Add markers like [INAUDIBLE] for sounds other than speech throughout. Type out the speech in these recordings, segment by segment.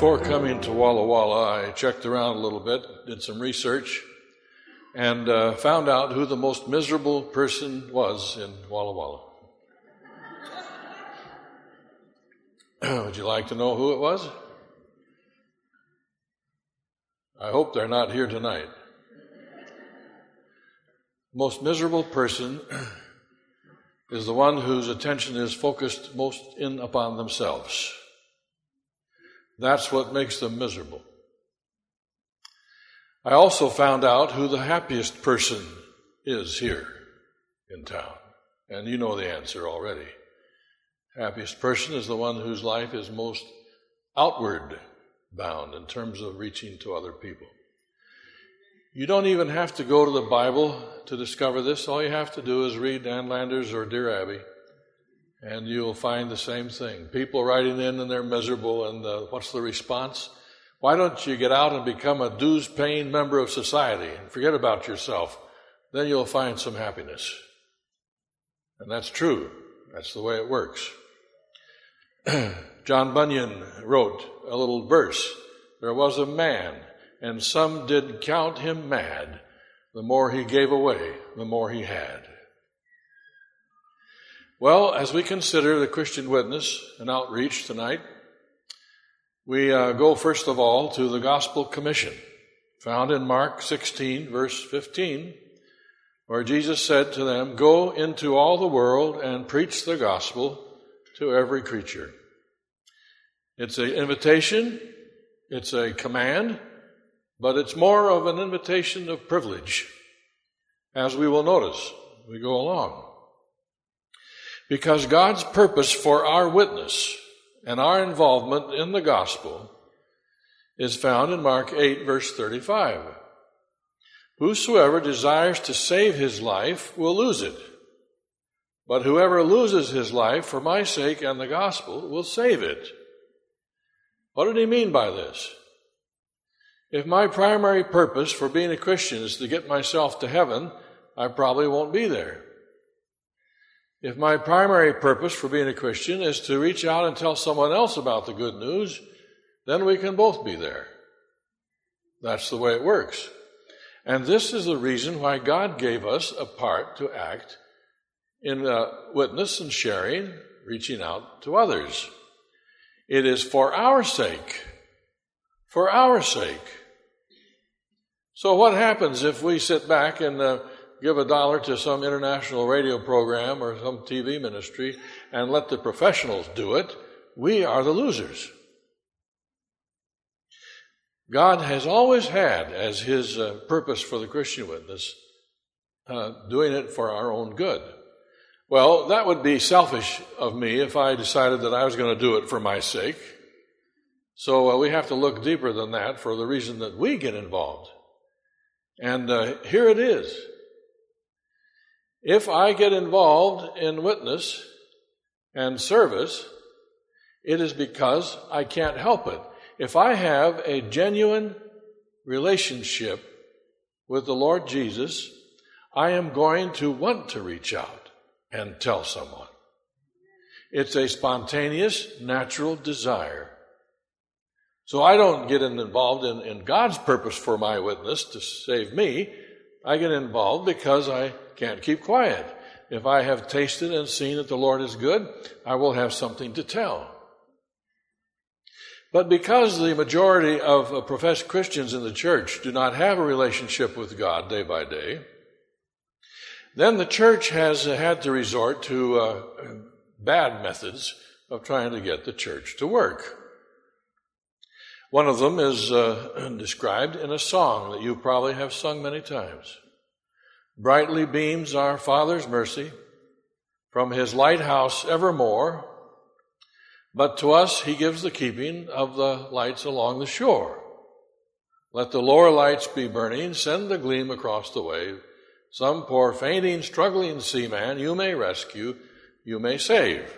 before coming to Walla Walla, I checked around a little bit, did some research, and uh, found out who the most miserable person was in Walla Walla. [CLEARS THROAT] Would you like to know who it was? I hope they're not here tonight. Most miserable person [CLEARS THROAT] is the one whose attention is focused most in upon themselves. That's what makes them miserable. I also found out who the happiest person is here in town. And you know the answer already. Happiest person is the one whose life is most outward bound in terms of reaching to other people. You don't even have to go to the Bible to discover this. All you have to do is read Ann Landers or Dear Abby, and you'll find the same thing. People writing in and they're miserable, and uh, what's the response? Why don't you get out and become a dues paying member of society and forget about yourself? Then you'll find some happiness. And that's true. That's the way it works. [CLEARS THROAT] John Bunyan wrote a little verse. There was a man, and some did count him mad. The more he gave away, the more he had. Well, as we consider the Christian witness and outreach tonight, we uh, go first of all to the Gospel Commission, found in Mark 16, verse 15, where Jesus said to them, Go into all the world and preach the gospel to every creature. It's an invitation, it's a command, but it's more of an invitation of privilege, as we will notice we go along. Because God's purpose for our witness and our involvement in the gospel is found in Mark 8, verse 35. Whosoever desires to save his life will lose it. But whoever loses his life for my sake and the gospel will save it. What did he mean by this? If my primary purpose for being a Christian is to get myself to heaven, I probably won't be there. If my primary purpose for being a Christian is to reach out and tell someone else about the good news, then we can both be there. That's the way it works. And this is the reason why God gave us a part to act in uh, witness and sharing, reaching out to others. It is for our sake. For our sake. So what happens if we sit back and uh, give a dollar to some international radio program or some TV ministry and let the professionals do it? We are the losers. God has always had as his uh, purpose for the Christian witness uh, doing it for our own good. Well, that would be selfish of me if I decided that I was going to do it for my sake. So uh, we have to look deeper than that for the reason that we get involved. And uh, here it is. If I get involved in witness and service, it is because I can't help it. If I have a genuine relationship with the Lord Jesus, I am going to want to reach out and tell someone. It's a spontaneous, natural desire. So I don't get involved in, in God's purpose for my witness to save me. I get involved because I can't keep quiet. If I have tasted and seen that the Lord is good, I will have something to tell. But because the majority of professed Christians in the church do not have a relationship with God day by day, then the church has had to resort to uh, bad methods of trying to get the church to work. One of them is uh, [CLEARS THROAT] described in a song that you probably have sung many times. Brightly beams our Father's mercy from his lighthouse evermore, but to us he gives the keeping of the lights along the shore. Let the lower lights be burning, send the gleam across the wave, some poor fainting, struggling seaman you may rescue, you may save.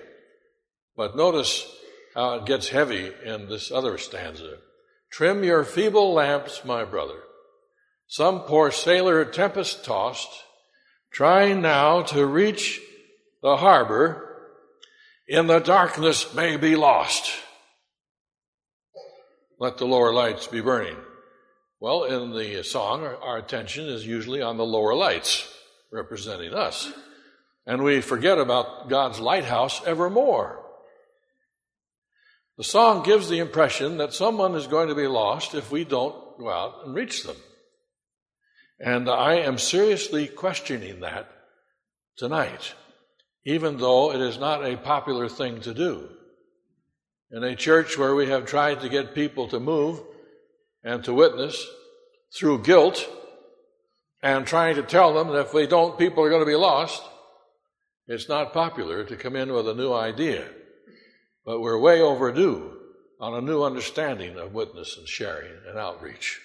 But notice how it gets heavy in this other stanza. Trim your feeble lamps, my brother. Some poor sailor tempest tossed, trying now to reach the harbor, in the darkness may be lost. let the lower lights be burning. Well, in the song, our attention is usually on the lower lights representing us. And we forget about God's lighthouse evermore. The song gives the impression that someone is going to be lost if we don't go out and reach them. And I am seriously questioning that tonight, even though it is not a popular thing to do. In a church where we have tried to get people to move and to witness through guilt and trying to tell them that if they don't, people are going to be lost, it's not popular to come in with a new idea. But we're way overdue on a new understanding of witness and sharing and outreach.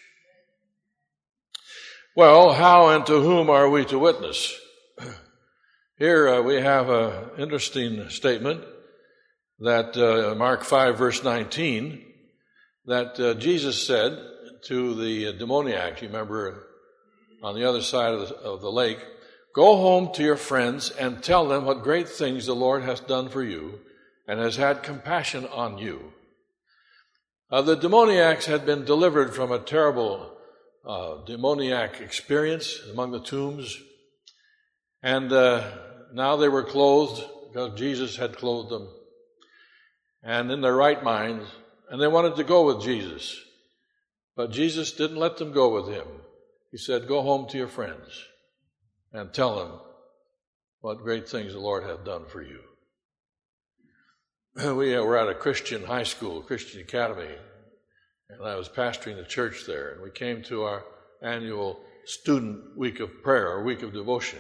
Well, how and to whom are we to witness? [CLEARS THROAT] Here uh, we have an interesting statement that uh, Mark 5 verse 19 that uh, Jesus said to the demoniac, you remember on the other side of the, of the lake, go home to your friends and tell them what great things the Lord has done for you and has had compassion on you. Uh, the demoniacs had been delivered from a terrible uh, demoniac experience among the tombs, and uh, now they were clothed because Jesus had clothed them, and in their right minds, and they wanted to go with Jesus. But Jesus didn't let them go with him. He said, Go home to your friends and tell them what great things the Lord hath done for you. [CLEARS THROAT] we were at a Christian high school, Christian academy, and I was pastoring the church there. And we came to our annual student week of prayer, or week of devotion.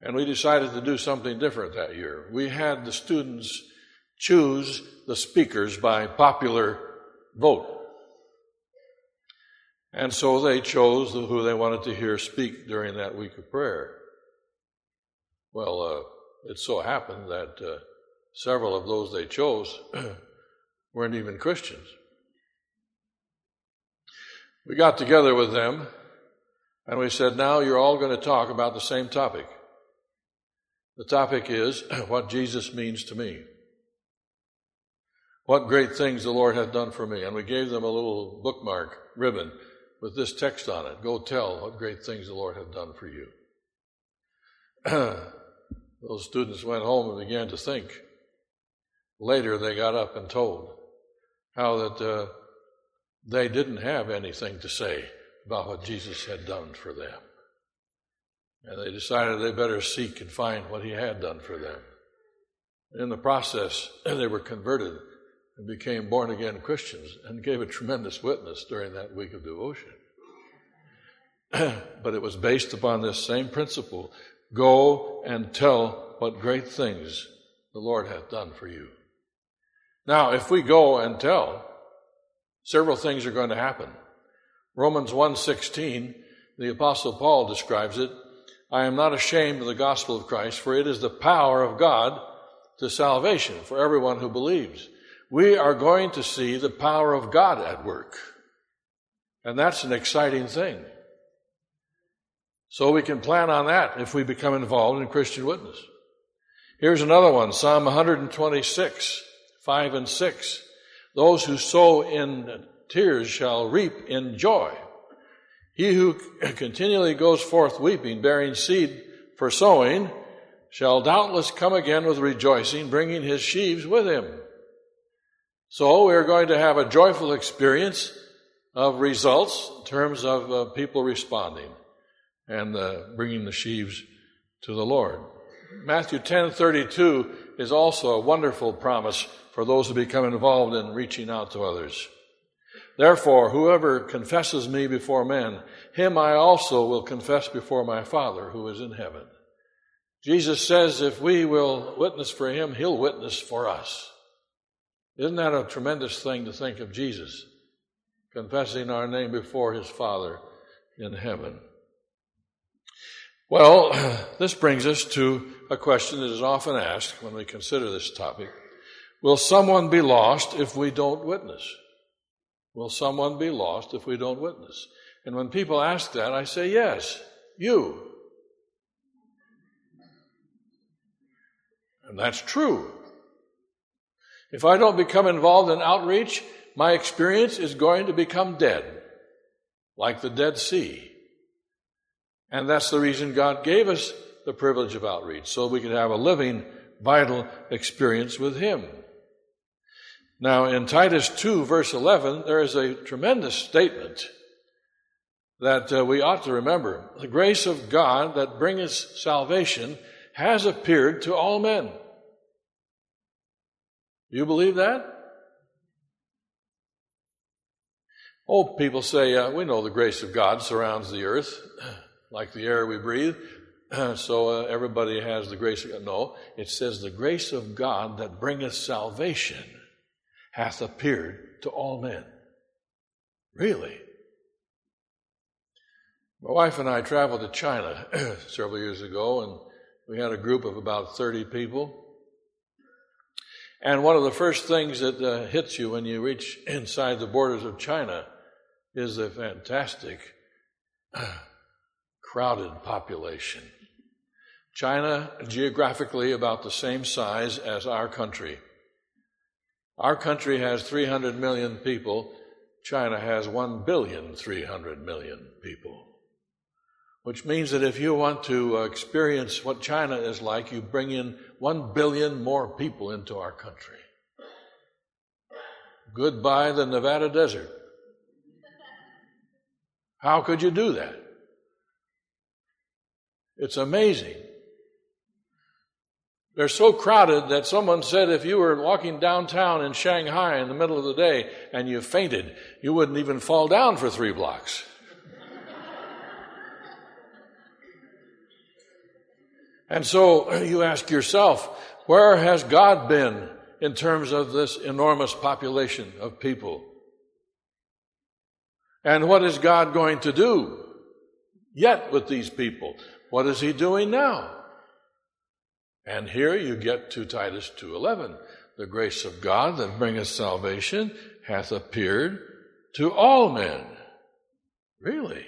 And we decided to do something different that year. We had the students choose the speakers by popular vote. And so they chose who they wanted to hear speak during that week of prayer. Well, uh, it so happened that uh, several of those they chose [CLEARS THROAT] weren't even Christians. We got together with them and we said, now you're all going to talk about the same topic. The topic is [CLEARS THROAT] what Jesus means to me. What great things the Lord hath done for me. And we gave them a little bookmark ribbon with this text on it. Go tell what great things the Lord hath done for you. [CLEARS THROAT] Those students went home and began to think Later, they got up and told how that uh, they didn't have anything to say about what Jesus had done for them. And they decided they better seek and find what he had done for them. In the process, [CLEARS THROAT] they were converted and became born again Christians and gave a tremendous witness during that week of devotion. [CLEARS THROAT] but it was based upon this same principle go and tell what great things the Lord hath done for you. Now, if we go and tell, several things are going to happen. Romans 1:16, the apostle Paul describes it, I am not ashamed of the gospel of Christ, for it is the power of God to salvation for everyone who believes. We are going to see the power of God at work. And that's an exciting thing. So we can plan on that if we become involved in Christian witness. Here's another one, Psalm 126. 5 and 6. Those who sow in tears shall reap in joy. He who continually goes forth weeping, bearing seed for sowing, shall doubtless come again with rejoicing, bringing his sheaves with him. So we're going to have a joyful experience of results in terms of uh, people responding and uh, bringing the sheaves to the Lord. Matthew 10:32 is also a wonderful promise for those who become involved in reaching out to others. Therefore, whoever confesses me before men, him I also will confess before my Father who is in heaven. Jesus says if we will witness for him, he'll witness for us. Isn't that a tremendous thing to think of Jesus confessing our name before his Father in heaven? Well, [CLEARS THROAT] this brings us to a question that is often asked when we consider this topic. Will someone be lost if we don't witness? Will someone be lost if we don't witness? And when people ask that, I say, yes, you. And that's true. If I don't become involved in outreach, my experience is going to become dead, like the Dead Sea. And that's the reason God gave us the privilege of outreach, so we could have a living, vital experience with Him. Now, in Titus 2, verse 11, there is a tremendous statement that uh, we ought to remember. The grace of God that bringeth salvation has appeared to all men. You believe that? Oh, people say, uh, we know the grace of God surrounds the earth [CLEARS THROAT] like the air we breathe. [CLEARS THROAT] so uh, everybody has the grace of. No, it says the grace of God that bringeth salvation hath appeared to all men. Really? My wife and I traveled to China [CLEARS THROAT] several years ago, and we had a group of about 30 people. And one of the first things that uh, hits you when you reach [CLEARS THROAT] inside the borders of China is the fantastic crowded population. China, geographically, about the same size as our country. Our country has 300 million people. China has 1 billion 300 million people. Which means that if you want to experience what China is like, you bring in 1 billion more people into our country. Goodbye the Nevada desert. How could you do that? It's amazing. They're so crowded that someone said if you were walking downtown in Shanghai in the middle of the day and you fainted, you wouldn't even fall down for three blocks. [LAUGHS] and so uh, you ask yourself, where has God been in terms of this enormous population of people? And what is God going to do yet with these people? What is he doing now? And here you get to Titus 2:11. The grace of God that bringeth salvation hath appeared to all men. Really?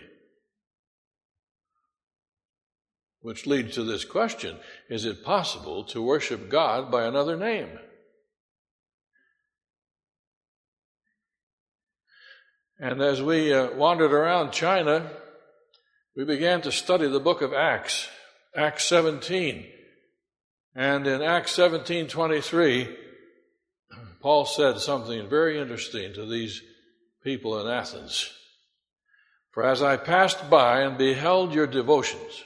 Which leads to this question Is it possible to worship God by another name? And as we uh, wandered around China, we began to study the book of Acts, Acts 17. And in Acts 17 23, Paul said something very interesting to these people in Athens. For as I passed by and beheld your devotions,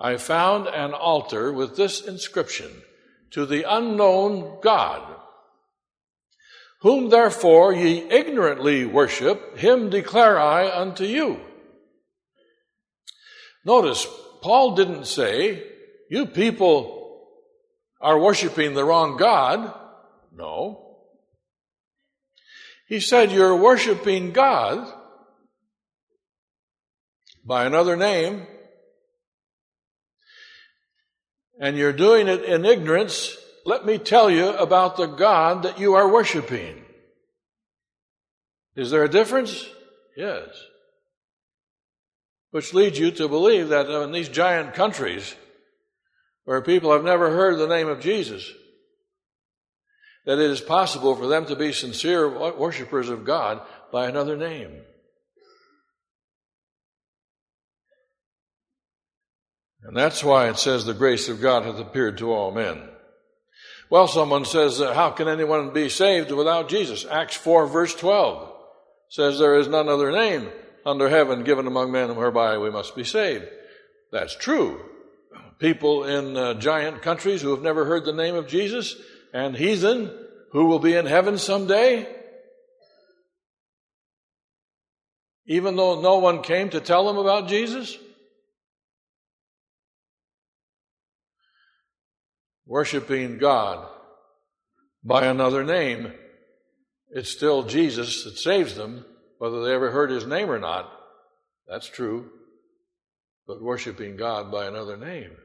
I found an altar with this inscription to the unknown God. Whom therefore ye ignorantly worship, him declare I unto you. Notice, Paul didn't say, you people are worshiping the wrong God. No. He said, you're worshiping God by another name, and you're doing it in ignorance. Let me tell you about the God that you are worshiping. Is there a difference? Yes which leads you to believe that in these giant countries where people have never heard the name of Jesus, that it is possible for them to be sincere worshippers of God by another name. And that's why it says the grace of God hath appeared to all men. Well, someone says, uh, how can anyone be saved without Jesus? Acts 4 verse 12 says there is none other name under heaven given among men whereby we must be saved. That's true. People in uh, giant countries who have never heard the name of Jesus and heathen who will be in heaven someday, even though no one came to tell them about Jesus. Worshipping God by another name, it's still Jesus that saves them whether they ever heard his name or not, that's true. But worshiping God by another name.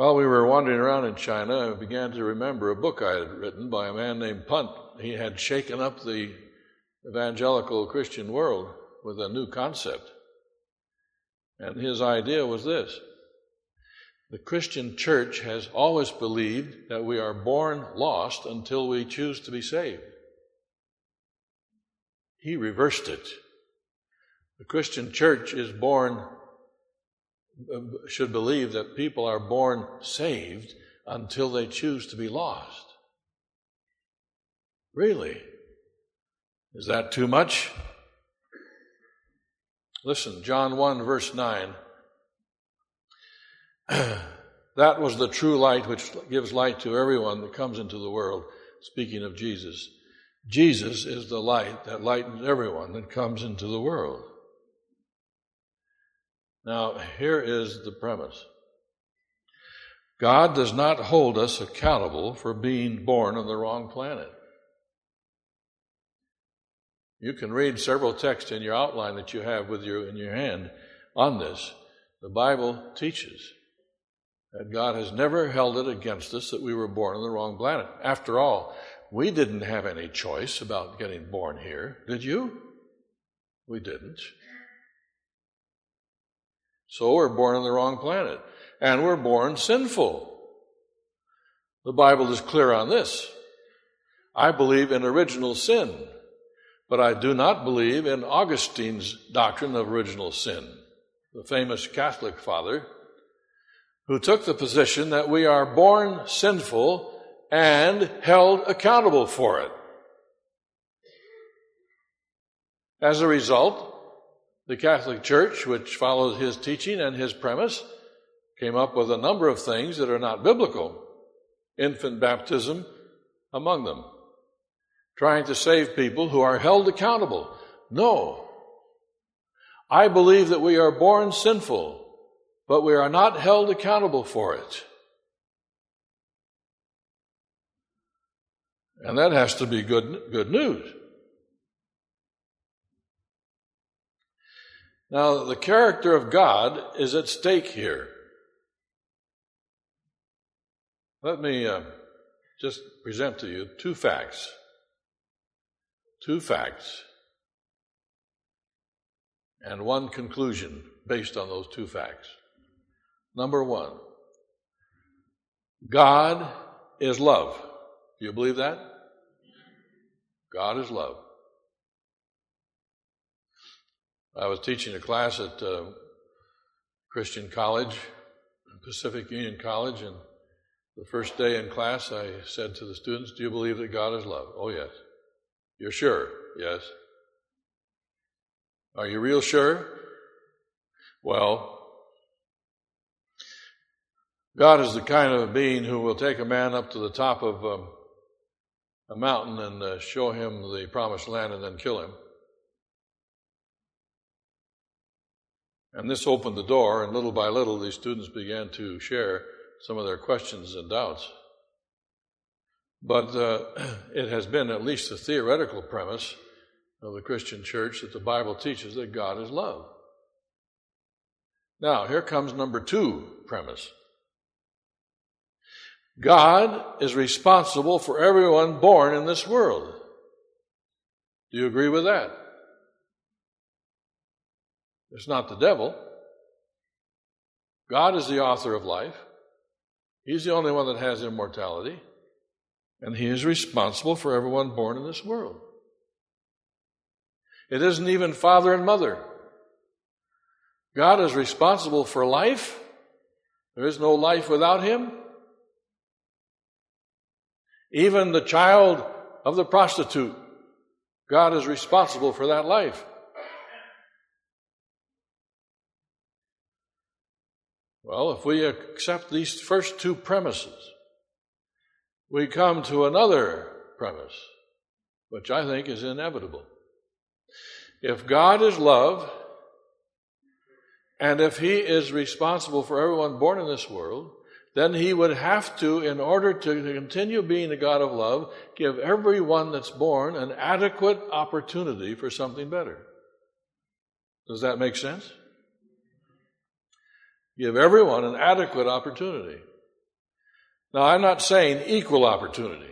While we were wandering around in China, I began to remember a book I had written by a man named Punt. He had shaken up the evangelical Christian world with a new concept. And his idea was this The Christian church has always believed that we are born lost until we choose to be saved. He reversed it. The Christian church is born, should believe that people are born saved until they choose to be lost. Really? Is that too much? Listen, John 1, verse 9. [CLEARS THROAT] that was the true light which gives light to everyone that comes into the world, speaking of Jesus. Jesus is the light that lightens everyone that comes into the world. Now, here is the premise God does not hold us accountable for being born on the wrong planet. You can read several texts in your outline that you have with you in your hand on this. The Bible teaches that God has never held it against us that we were born on the wrong planet. After all, we didn't have any choice about getting born here, did you? We didn't. So we're born on the wrong planet. And we're born sinful. The Bible is clear on this. I believe in original sin. But I do not believe in Augustine's doctrine of original sin, the famous Catholic father who took the position that we are born sinful and held accountable for it. As a result, the Catholic Church, which followed his teaching and his premise, came up with a number of things that are not biblical, infant baptism among them trying to save people who are held accountable. No. I believe that we are born sinful, but we are not held accountable for it. And that has to be good, good news. Now, the character of God is at stake here. Let me uh, just present to you two facts two facts and one conclusion based on those two facts. Number one, God is love. Do you believe that? God is love. I was teaching a class at uh, Christian College, Pacific Union College, and the first day in class I said to the students, Do you believe that God is love? Oh, yes. You're sure? Yes. Are you real sure? Well, God is the kind of being who will take a man up to the top of um, a mountain and uh, show him the promised land and then kill him. And this opened the door, and little by little, these students began to share some of their questions and doubts. But uh, [CLEARS THROAT] it has been at least the theoretical premise of the Christian church that the Bible teaches that God is love. Now, here comes number two premise God is responsible for everyone born in this world. Do you agree with that? It's not the devil. God is the author of life. He's the only one that has immortality and He is responsible for everyone born in this world. It isn't even father and mother. God is responsible for life. There is no life without Him. Even the child of the prostitute, God is responsible for that life. Well, if we accept these first two premises, we come to another premise, which I think is inevitable. If God is love, and if He is responsible for everyone born in this world, then He would have to, in order to continue being a God of love, give everyone that's born an adequate opportunity for something better. Does that make sense? Give everyone an adequate opportunity. Now, I'm not saying equal opportunity.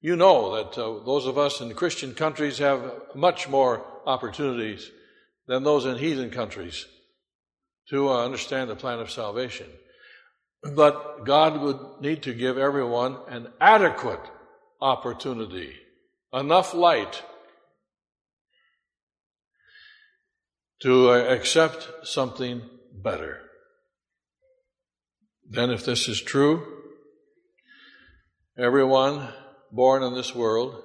You know that uh, those of us in Christian countries have much more opportunities than those in heathen countries to uh, understand the plan of salvation. But God would need to give everyone an adequate opportunity, enough light to accept something better. Then, if this is true, everyone born in this world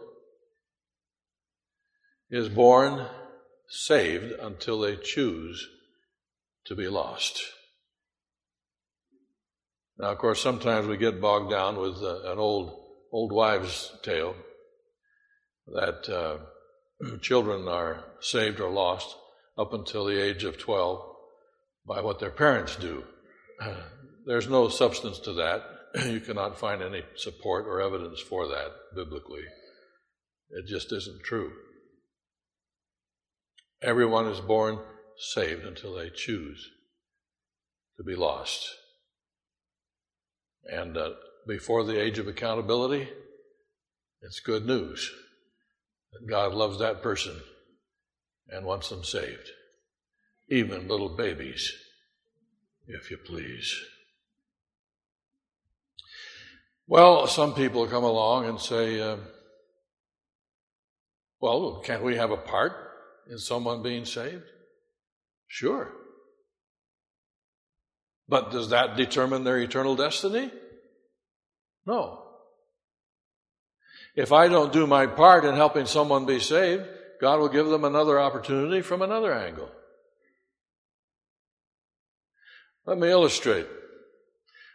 is born saved until they choose to be lost. Now, of course, sometimes we get bogged down with uh, an old old wives' tale that uh, [CLEARS THROAT] children are saved or lost up until the age of 12 by what their parents do. [CLEARS THROAT] There's no substance to that. [CLEARS THROAT] You cannot find any support or evidence for that biblically. It just isn't true. Everyone is born saved until they choose to be lost. And uh, before the age of accountability, it's good news that God loves that person and wants them saved. Even little babies, if you please. Well, some people come along and say, uh, well, can't we have a part in someone being saved? Sure. But does that determine their eternal destiny? No. If I don't do my part in helping someone be saved, God will give them another opportunity from another angle. Let me illustrate.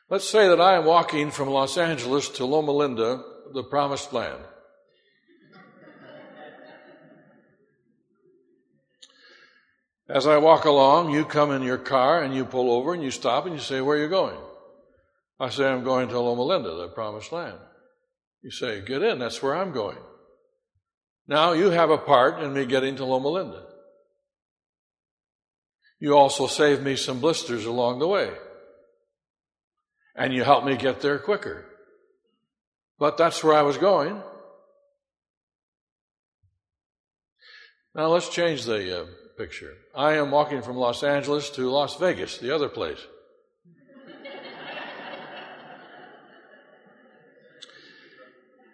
Let's say that I am walking from Los Angeles to Loma Linda, the promised land. As I walk along, you come in your car and you pull over and you stop and you say, Where are you going? I say, I'm going to Loma Linda, the promised land. You say, Get in, that's where I'm going. Now you have a part in me getting to Loma Linda. You also saved me some blisters along the way. And you helped me get there quicker. But that's where I was going. Now let's change the uh, picture. I am walking from Los Angeles to Las Vegas, the other place.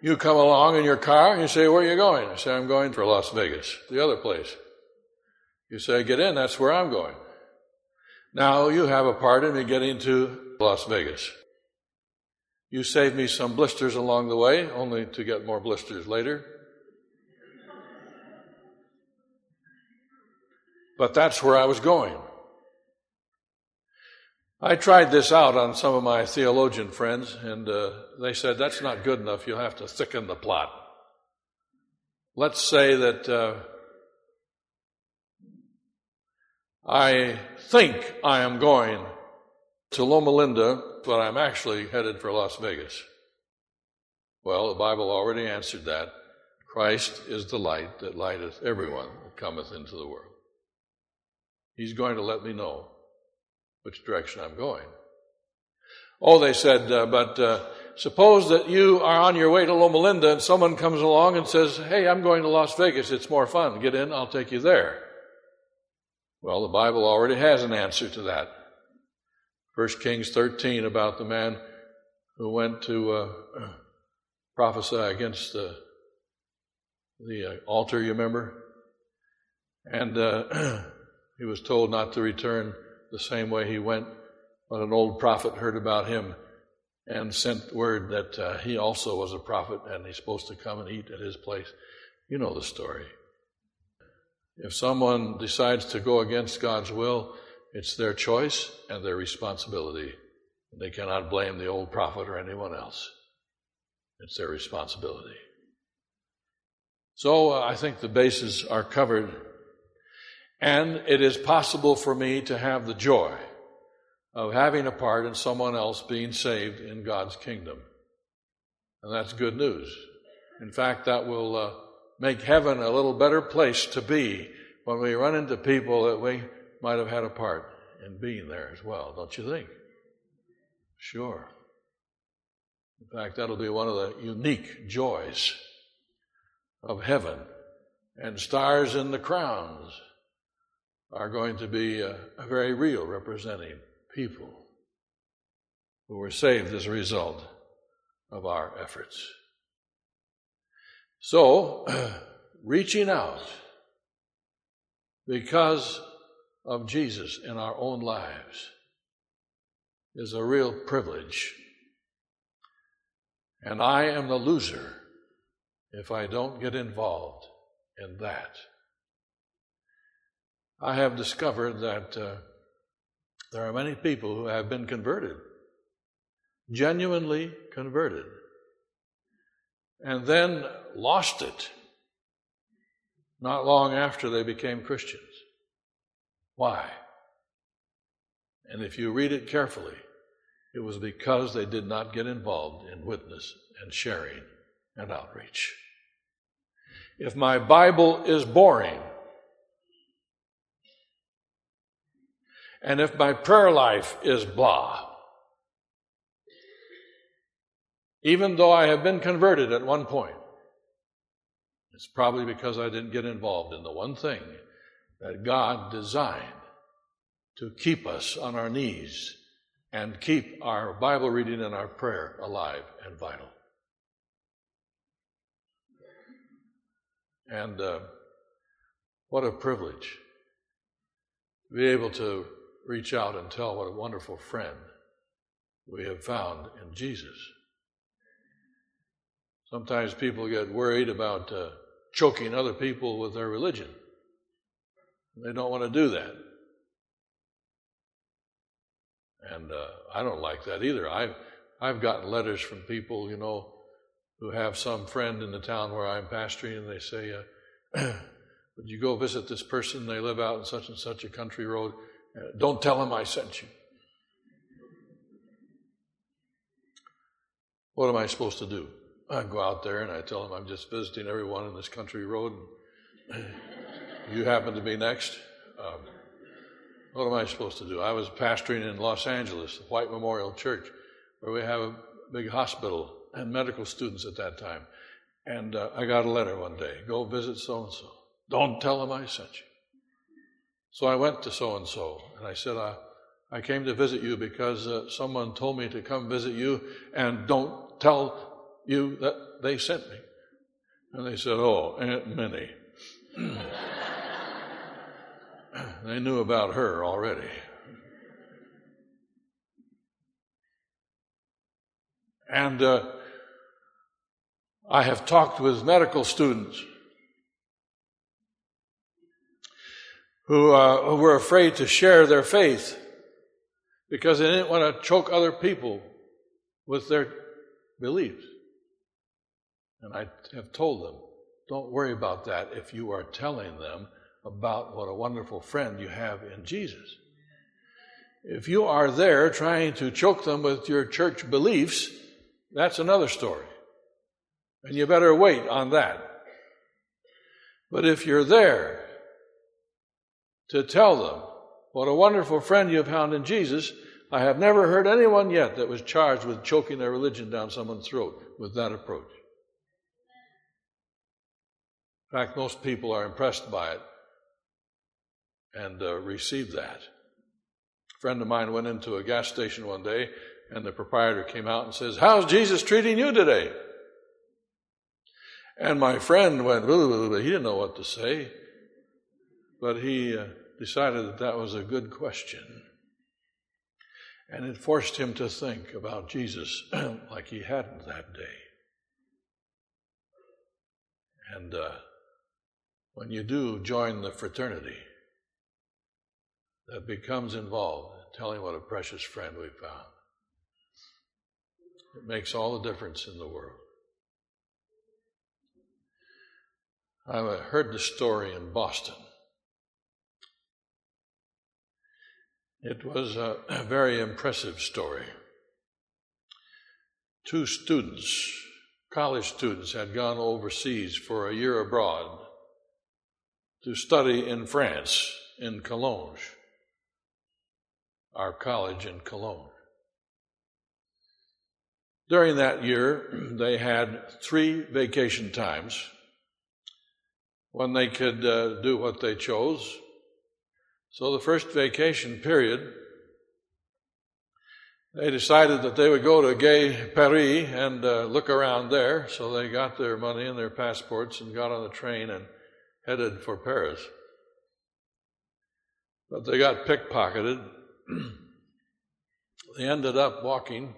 you come along in your car and you say, Where are you going? I say, I'm going for Las Vegas, the other place. You say, Get in, that's where I'm going. Now you have a part in me getting to Las Vegas. You saved me some blisters along the way, only to get more blisters later. But that's where I was going. I tried this out on some of my theologian friends, and uh, they said that's not good enough. You'll have to thicken the plot. Let's say that uh, I think I am going to Loma Linda, but I'm actually headed for Las Vegas. Well, the Bible already answered that. Christ is the light that lighteth everyone that cometh into the world. He's going to let me know which direction I'm going. Oh, they said, uh, but uh, suppose that you are on your way to Loma Linda and someone comes along and says, Hey, I'm going to Las Vegas. It's more fun. Get in, I'll take you there. Well, the Bible already has an answer to that. 1 Kings 13 about the man who went to uh, [CLEARS THROAT] prophesy against the, the uh, altar, you remember? And uh, [CLEARS THROAT] He was told not to return the same way he went, but an old prophet heard about him and sent word that uh, he also was a prophet and he's supposed to come and eat at his place. You know the story. If someone decides to go against God's will, it's their choice and their responsibility. They cannot blame the old prophet or anyone else. It's their responsibility. So uh, I think the bases are covered and it is possible for me to have the joy of having a part in someone else being saved in God's kingdom. And that's good news. In fact, that will uh, make heaven a little better place to be when we run into people that we might have had a part in being there as well, don't you think? Sure. In fact, that'll be one of the unique joys of heaven and stars in the crowns are going to be uh, very real, representing people. who were saved as a result of our efforts. So, [CLEARS THROAT] reaching out because of Jesus in our own lives is a real privilege. And I am the loser if I don't get involved in that. I have discovered that uh, there are many people who have been converted, genuinely converted, and then lost it not long after they became Christians. Why? And if you read it carefully, it was because they did not get involved in witness and sharing and outreach. If my Bible is boring, and if my prayer life is blah, even though I have been converted at one point, it's probably because I didn't get involved in the one thing that God designed to keep us on our knees and keep our Bible reading and our prayer alive and vital. And uh, what a privilege to be able to reach out and tell what a wonderful friend we have found in Jesus. Sometimes people get worried about uh, choking other people with their religion. They don't want to do that. And uh, I don't like that either. I've, I've gotten letters from people, you know, who have some friend in the town where I'm pastoring, and they say, uh, [CLEARS THROAT] Would you go visit this person? They live out in such and such a country road. Uh, don't tell them I sent you. What am I supposed to do? I go out there and I tell them I'm just visiting everyone in this country road. you happen to be next. Um, what am I supposed to do? I was pastoring in Los Angeles, the White Memorial Church, where we have a big hospital and medical students at that time. And uh, I got a letter one day go visit so and so. Don't tell them I sent you. So I went to so and so and I said, I, I came to visit you because uh, someone told me to come visit you and don't tell you that they sent me. And they said, Oh, Aunt Minnie. [CLEARS THROAT] they knew about her already. And uh, I have talked with medical students who, uh, who were afraid to share their faith because they didn't want to choke other people with their beliefs. And I have told them, don't worry about that if you are telling them about what a wonderful friend you have in Jesus. If you are there trying to choke them with your church beliefs, that's another story. And you better wait on that. But if you're there to tell them what a wonderful friend you have found in Jesus, I have never heard anyone yet that was charged with choking their religion down someone's throat with that approach. In fact, most people are impressed by it and uh, receive that. A friend of mine went into a gas station one day, and the proprietor came out and says, How's Jesus treating you today? And my friend went, he didn't know what to say, but he uh, decided that that was a good question. And it forced him to think about Jesus [CLEARS THROAT] like he hadn't that day. And uh, when you do join the fraternity that becomes involved in telling what a precious friend we found, it makes all the difference in the world. I heard the story in Boston. It was a, very impressive story. Two students, college students, had gone overseas for a year abroad to study in France, in Collonges, our college in Collonges. During that year, [CLEARS THROAT] they had three vacation times when they could uh, do what they chose. So the first vacation period, they decided that they would go to Gay Paris and uh, look around there. So they got their money and their passports and got on the train and headed for Paris. But they got pickpocketed. [CLEARS THROAT] they ended up walking.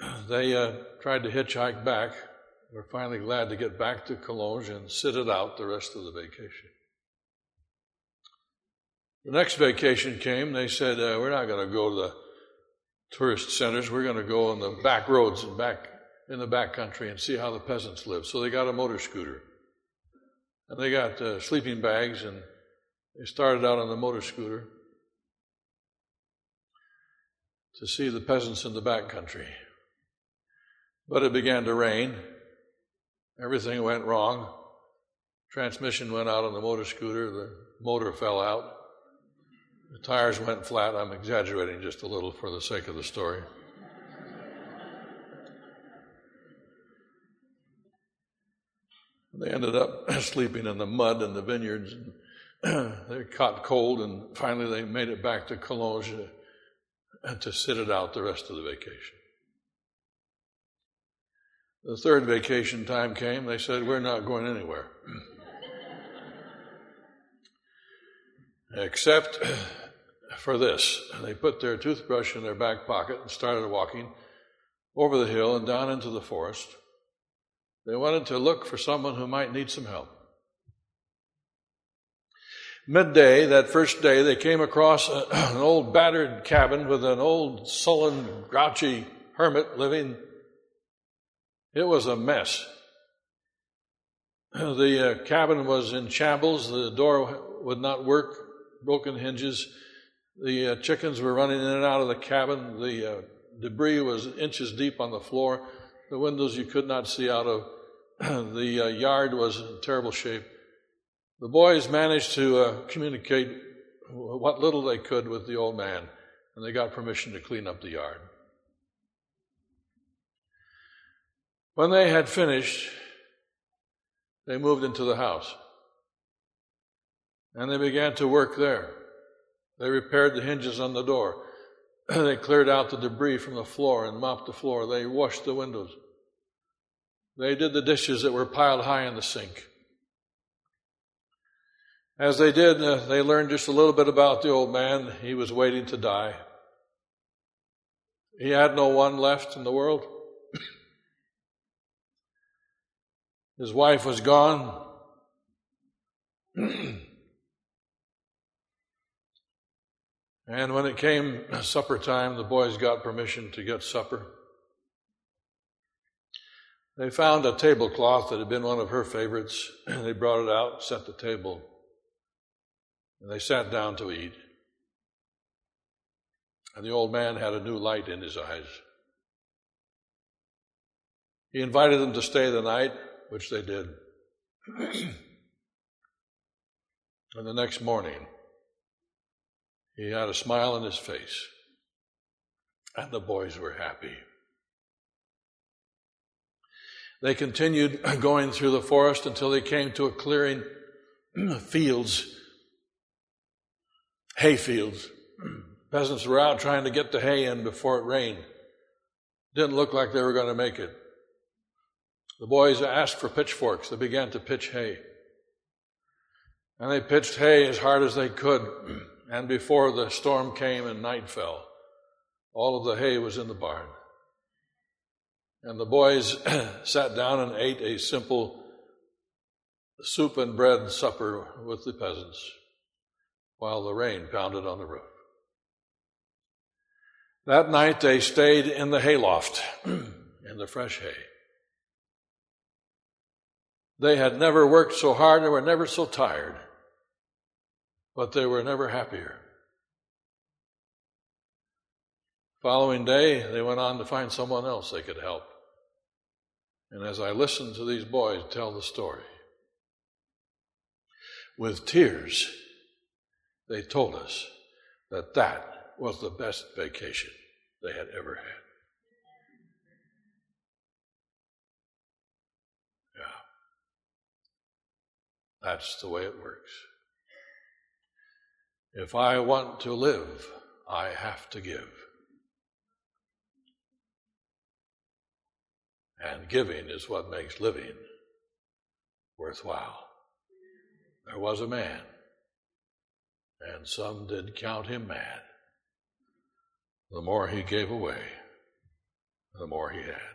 [CLEARS THROAT] They uh, tried to hitchhike back. We're finally glad to get back to Collonges and sit it out the rest of the vacation. The next vacation came. They said, uh, We're not going to go to the tourist centers. We're going to go on the back roads and back in the back country and see how the peasants live. So they got a motor scooter. And they got uh, sleeping bags and they started out on the motor scooter to see the peasants in the back country. But it began to rain. Everything went wrong. Transmission went out on the motor scooter. The motor fell out. The tires went flat. I'm exaggerating just a little for the sake of the story. They ended up [CLEARS THROAT] sleeping in the mud in the vineyards. [CLEARS THROAT] they caught cold, and finally they made it back to Collonges to sit it out the rest of the vacation. The third vacation time came. They said, We're not going anywhere. [CLEARS THROAT] Except for this. They put their toothbrush in their back pocket and started walking over the hill and down into the forest. They wanted to look for someone who might need some help. Midday, that first day, they came across a, [CLEARS THROAT] an old battered cabin with an old sullen, grouchy hermit living. It was a mess. [CLEARS THROAT] The uh, cabin was in shambles. The door would not work, broken hinges. The uh, chickens were running in and out of the cabin. The uh, debris was inches deep on the floor. The windows you could not see out of. [CLEARS THROAT] the uh, yard was in terrible shape. The boys managed to uh, communicate what little they could with the old man, and they got permission to clean up the yard. When they had finished, they moved into the house. And they began to work there. They repaired the hinges on the door. [CLEARS THROAT] they cleared out the debris from the floor and mopped the floor. They washed the windows. They did the dishes that were piled high in the sink. As they did, uh, they learned just a little bit about the old man. He was waiting to die. He had no one left in the world. [CLEARS THROAT] His wife was gone. [CLEARS THROAT] And when it came [CLEARS THROAT] supper time, the boys got permission to get supper. They found a tablecloth that had been one of her favorites. And [CLEARS THROAT] they brought it out, set the table, and they sat down to eat. And the old man had a new light in his eyes. He invited them to stay the night, which they did. [CLEARS THROAT] and the next morning, he had a smile on his face, and the boys were happy. They continued [CLEARS THROAT] going through the forest until they came to a clearing, [CLEARS THROAT] fields, hay fields. [CLEARS THROAT] Peasants were out trying to get the hay in before it rained. Didn't look like they were going to make it. The boys asked for pitchforks. They began to pitch hay. And they pitched hay as hard as they could. And before the storm came and night fell, all of the hay was in the barn. And the boys [CLEARS THROAT] sat down and ate a simple soup and bread supper with the peasants while the rain pounded on the roof. That night they stayed in the hayloft, [CLEARS THROAT] in the fresh hay. They had never worked so hard and were never so tired but they were never happier. Following day, they went on to find someone else they could help. And as I listened to these boys tell the story, with tears, they told us that that was the best vacation they had ever had. Yeah. That's the way it works. If I want to live, I have to give. And giving is what makes living worthwhile. There was a man, and some did count him mad. The more he gave away, the more he had.